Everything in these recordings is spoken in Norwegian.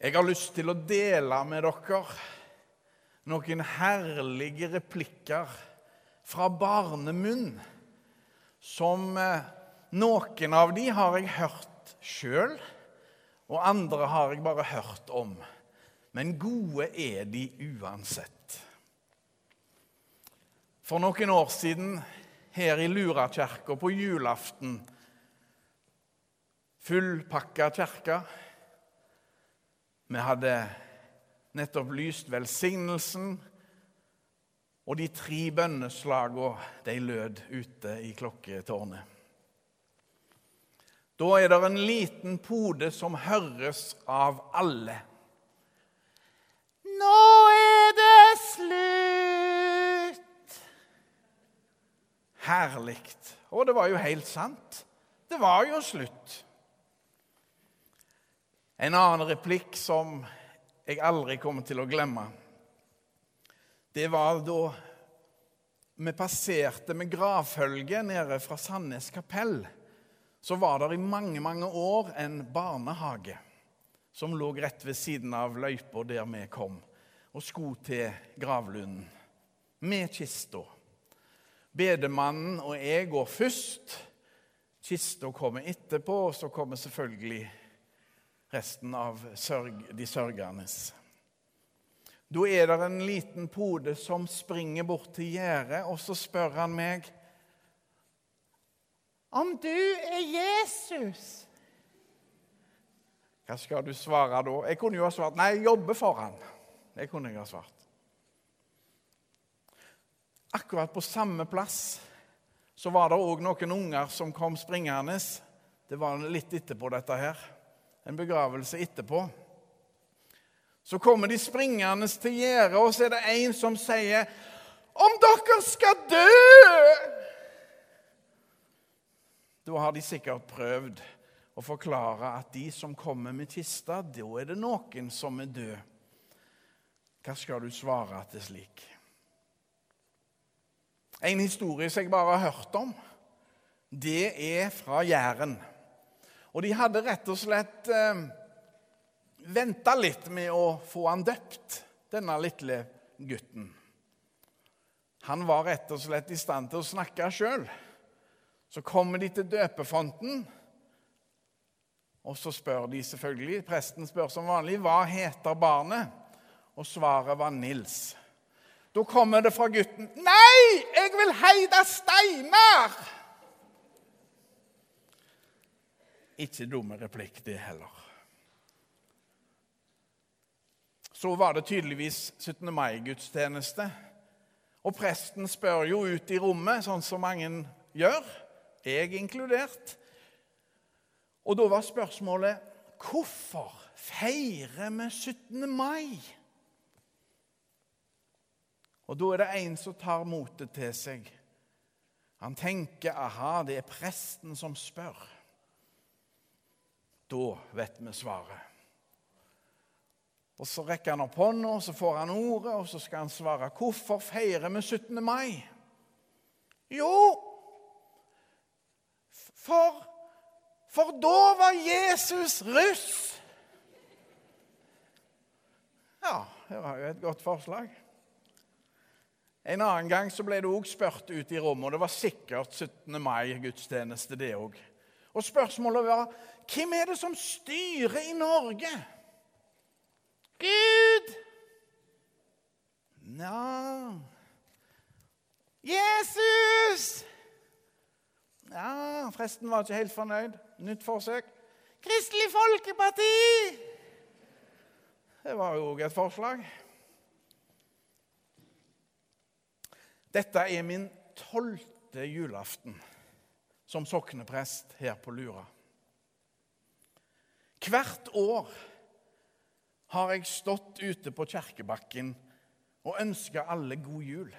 Jeg har lyst til å dele med dere noen herlige replikker fra barnemunn som eh, Noen av de har jeg hørt sjøl, og andre har jeg bare hørt om. Men gode er de uansett. For noen år siden her i Lurakirka på julaften Fullpakka kirke. Vi hadde nettopp lyst velsignelsen, og de tre bønneslagene de lød ute i klokketårnet. Da er det en liten pode som høres av alle. Nå er det slutt! Herlig. Og det var jo helt sant. Det var jo slutt. En annen replikk som jeg aldri kommer til å glemme, det var da vi passerte med gravfølge nede fra Sandnes kapell så var det i mange, mange år en barnehage som lå rett ved siden av løypa der vi kom, og skulle til gravlunden med kista. Bedemannen og jeg går først. Kista kommer etterpå, og så kommer selvfølgelig resten av sørg, de sørgende. Da er det en liten pode som springer bort til gjerdet, og så spør han meg om du er Jesus Hva skal du svare da? Jeg kunne jo ha svart nei, jeg jobber for han. Det kunne jeg ha svart. Akkurat på samme plass så var det òg noen unger som kom springende. Det var litt etterpå, dette her. En begravelse etterpå. Så kommer de springende til gjerdet, og så er det en som sier Om dere skal dø! Da har de sikkert prøvd å forklare at de som kommer med kista, da er det noen som er død. Hva skal du svare til slik? En historie som jeg bare har hørt om, det er fra Jæren. Og de hadde rett og slett eh, venta litt med å få han døpt, denne lille gutten. Han var rett og slett i stand til å snakke sjøl. Så kommer de til døpefonten, og så spør de selvfølgelig Presten spør som vanlig hva heter barnet, og svaret var Nils. Da kommer det fra gutten. 'Nei, jeg vil heite Steinar!' Ikke dumme replikk, det heller. Så var det tydeligvis 17. mai-gudstjeneste. Og presten spør jo ut i rommet, sånn som mange gjør jeg inkludert. Og da var spørsmålet hvorfor feirer vi 17. mai? Og da er det en som tar motet til seg. Han tenker aha, det er presten som spør. Da vet vi svaret. Og Så rekker han opp hånda, og så får han ordet, og så skal han svare. Hvorfor feirer vi 17. mai? Jo, for, for da var Jesus russ. Ja, det var jo et godt forslag. En annen gang så ble det òg spurt ut i rommet, og det var sikkert 17. mai-gudstjeneste, det òg. Og spørsmålet var hvem er det som styrer i Norge? Gud! Nja Jesus! Ja, Presten var ikke helt fornøyd. Nytt forsøk. Kristelig Folkeparti! Det var jo òg et forslag. Dette er min tolvte julaften som sokneprest her på Lura. Hvert år har jeg stått ute på Kjerkebakken og ønska alle god jul.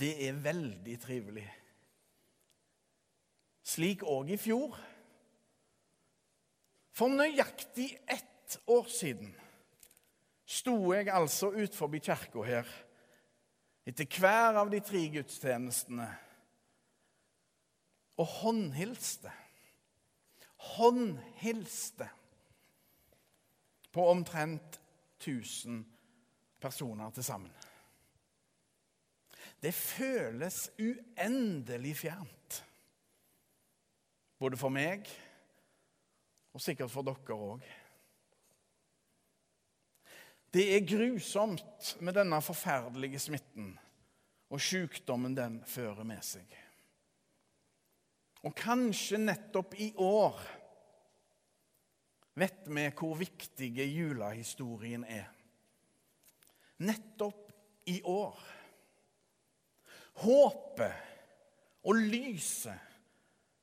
Det er veldig trivelig. Slik òg i fjor. For nøyaktig ett år siden sto jeg altså utenfor kirka her etter hver av de tre gudstjenestene og håndhilste. Håndhilste på omtrent 1000 personer til sammen. Det føles uendelig fjernt. Både for meg og sikkert for dere òg. Det er grusomt med denne forferdelige smitten og sykdommen den fører med seg. Og kanskje nettopp i år vet vi hvor viktig julehistorien er. Nettopp i år. Håpet og lyset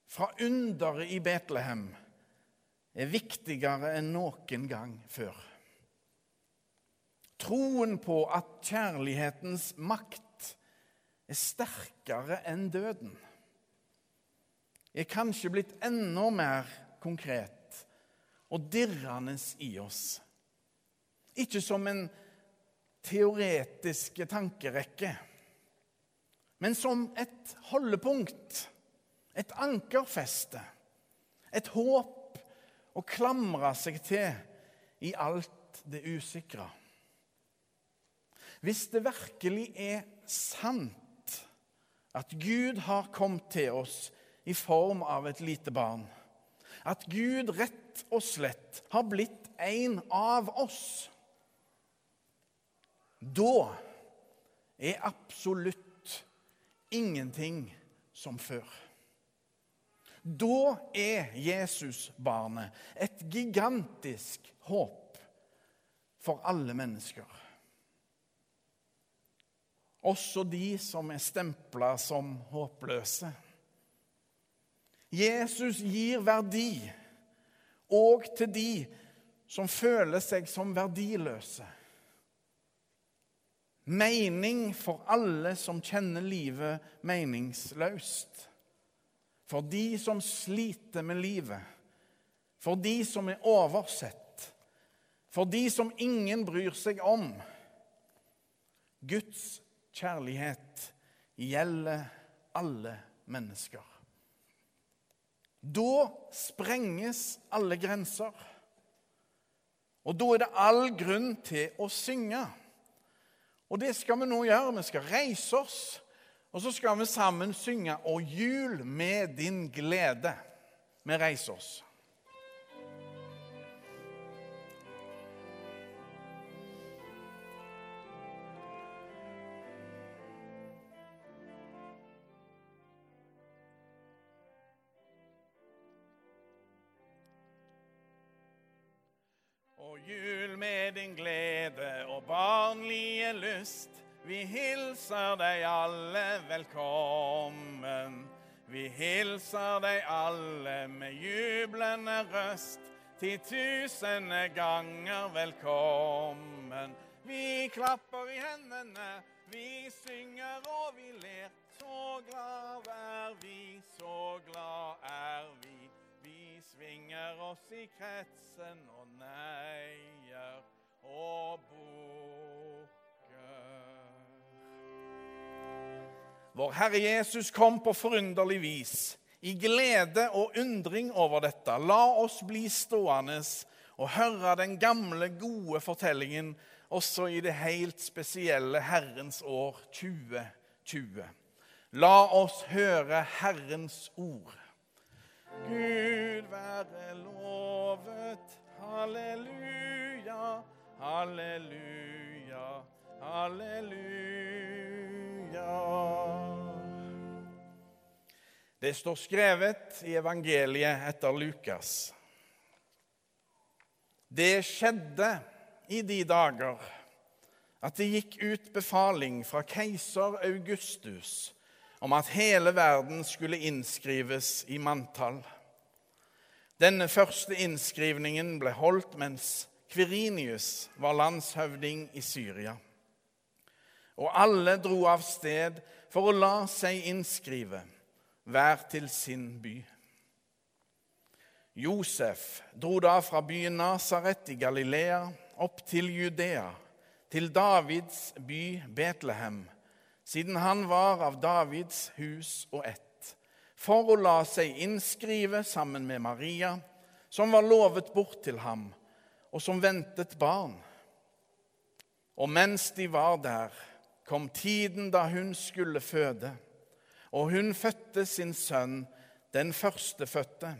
fra underet i Betlehem er viktigere enn noen gang før. Troen på at kjærlighetens makt er sterkere enn døden, er kanskje blitt enda mer konkret og dirrende i oss. Ikke som en teoretisk tankerekke, men som et holdepunkt, et ankerfeste, et håp å klamre seg til i alt det usikre. Hvis det virkelig er sant at Gud har kommet til oss i form av et lite barn, at Gud rett og slett har blitt en av oss, da er absolutt ingenting som før. Da er Jesusbarnet et gigantisk håp for alle mennesker også de som er stempla som håpløse. Jesus gir verdi òg til de som føler seg som verdiløse. Mening for alle som kjenner livet meningsløst. For de som sliter med livet. For de som er oversett. For de som ingen bryr seg om. Guds kjærlighet gjelder alle mennesker. Da sprenges alle grenser. Og da er det all grunn til å synge. Og det skal vi nå gjøre. Vi skal reise oss, og så skal vi sammen synge 'Og jul med din glede'. Vi reiser oss. Jul med din glede og barnlige lyst. Vi hilser deg alle velkommen. Vi hilser deg alle med jublende røst. Til tusende ganger velkommen. Vi klapper i hendene, vi synger og vi ler. Så glad er vi, så glad er. Vi svinger oss i kretsen og neier og bukker. Vår Herre Jesus kom på forunderlig vis, i glede og undring over dette. La oss bli stående og høre den gamle, gode fortellingen også i det helt spesielle Herrens år 2020. La oss høre Herrens ord. Gud være lovet. Halleluja, halleluja, halleluja. Det står skrevet i evangeliet etter Lukas. Det skjedde i de dager at det gikk ut befaling fra keiser Augustus om at hele verden skulle innskrives i manntall. Denne første innskrivningen ble holdt mens Kvirinius var landshøvding i Syria. Og alle dro av sted for å la seg innskrive, hver til sin by. Josef dro da fra byen Nasaret i Galilea opp til Judea, til Davids by Betlehem siden han var av Davids hus og ett, for å la seg innskrive sammen med Maria, som var lovet bort til ham, og som ventet barn. Og mens de var der, kom tiden da hun skulle føde, og hun fødte sin sønn, den førstefødte.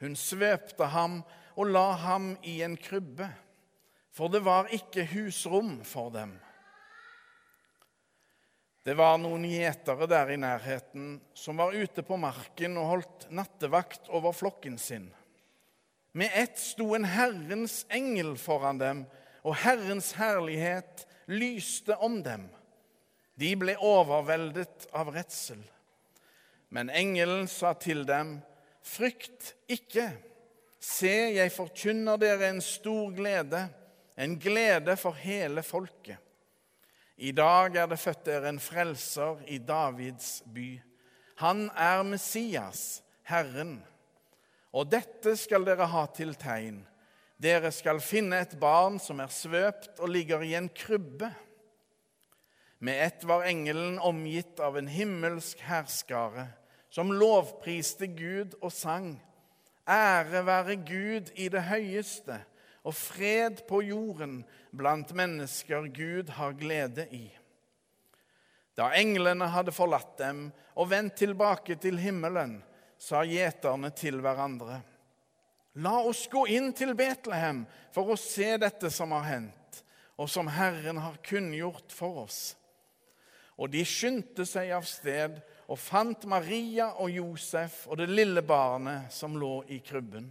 Hun svøpte ham og la ham i en krybbe, for det var ikke husrom for dem. Det var noen gjetere der i nærheten som var ute på marken og holdt nattevakt over flokken sin. Med ett sto en Herrens engel foran dem, og Herrens herlighet lyste om dem. De ble overveldet av redsel. Men engelen sa til dem, Frykt ikke. Se, jeg forkynner dere en stor glede, en glede for hele folket. I dag er det født dere en frelser i Davids by. Han er Messias, Herren. Og dette skal dere ha til tegn. Dere skal finne et barn som er svøpt og ligger i en krybbe. Med ett var engelen omgitt av en himmelsk herskare, som lovpriste Gud og sang. Ære være Gud i det høyeste og fred på jorden blant mennesker Gud har glede i. Da englene hadde forlatt dem og vendt tilbake til himmelen, sa gjeterne til hverandre.: La oss gå inn til Betlehem for å se dette som har hendt, og som Herren har kunngjort for oss. Og de skyndte seg av sted og fant Maria og Josef og det lille barnet som lå i krybben.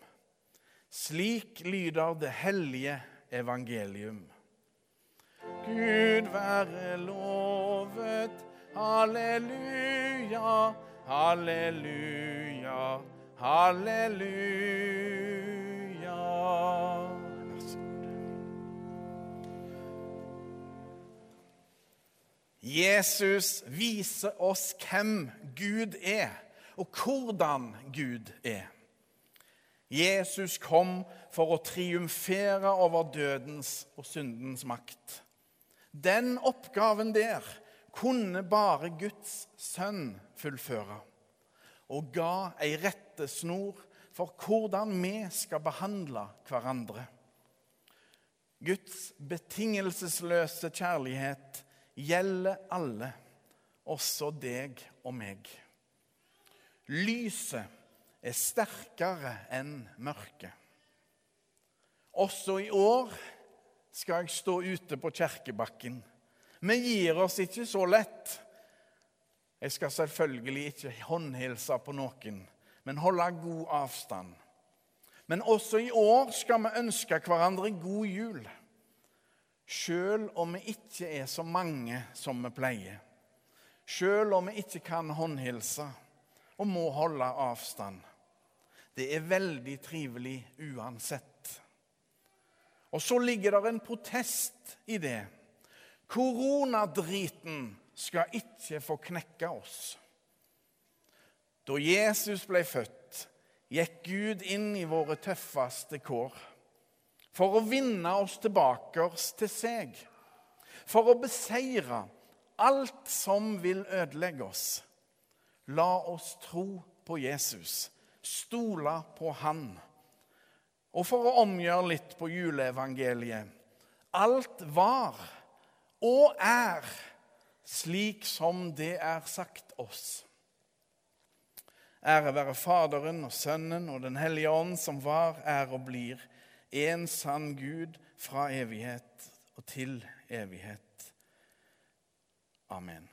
Slik lyder det hellige evangelium. Gud være lovet. Halleluja, halleluja, halleluja. Jesus viser oss hvem Gud er, og hvordan Gud er. Jesus kom for å triumfere over dødens og syndens makt. Den oppgaven der kunne bare Guds sønn fullføre, og ga ei rettesnor for hvordan vi skal behandle hverandre. Guds betingelsesløse kjærlighet gjelder alle, også deg og meg. Lyset er sterkere enn mørket. Også i år skal jeg stå ute på Kjerkebakken. Vi gir oss ikke så lett. Jeg skal selvfølgelig ikke håndhilse på noen, men holde god avstand. Men også i år skal vi ønske hverandre god jul, sjøl om vi ikke er så mange som vi pleier. Sjøl om vi ikke kan håndhilse og må holde avstand. Det er veldig trivelig uansett. Og så ligger det en protest i det. Koronadriten skal ikke få knekke oss. Da Jesus ble født, gikk Gud inn i våre tøffeste kår for å vinne oss tilbake til seg, for å beseire alt som vil ødelegge oss. La oss tro på Jesus stole på Han. Og for å omgjøre litt på juleevangeliet alt var og er slik som det er sagt oss. Ære være Faderen og Sønnen og Den hellige ånd, som var, er og blir, en sann Gud fra evighet og til evighet. Amen.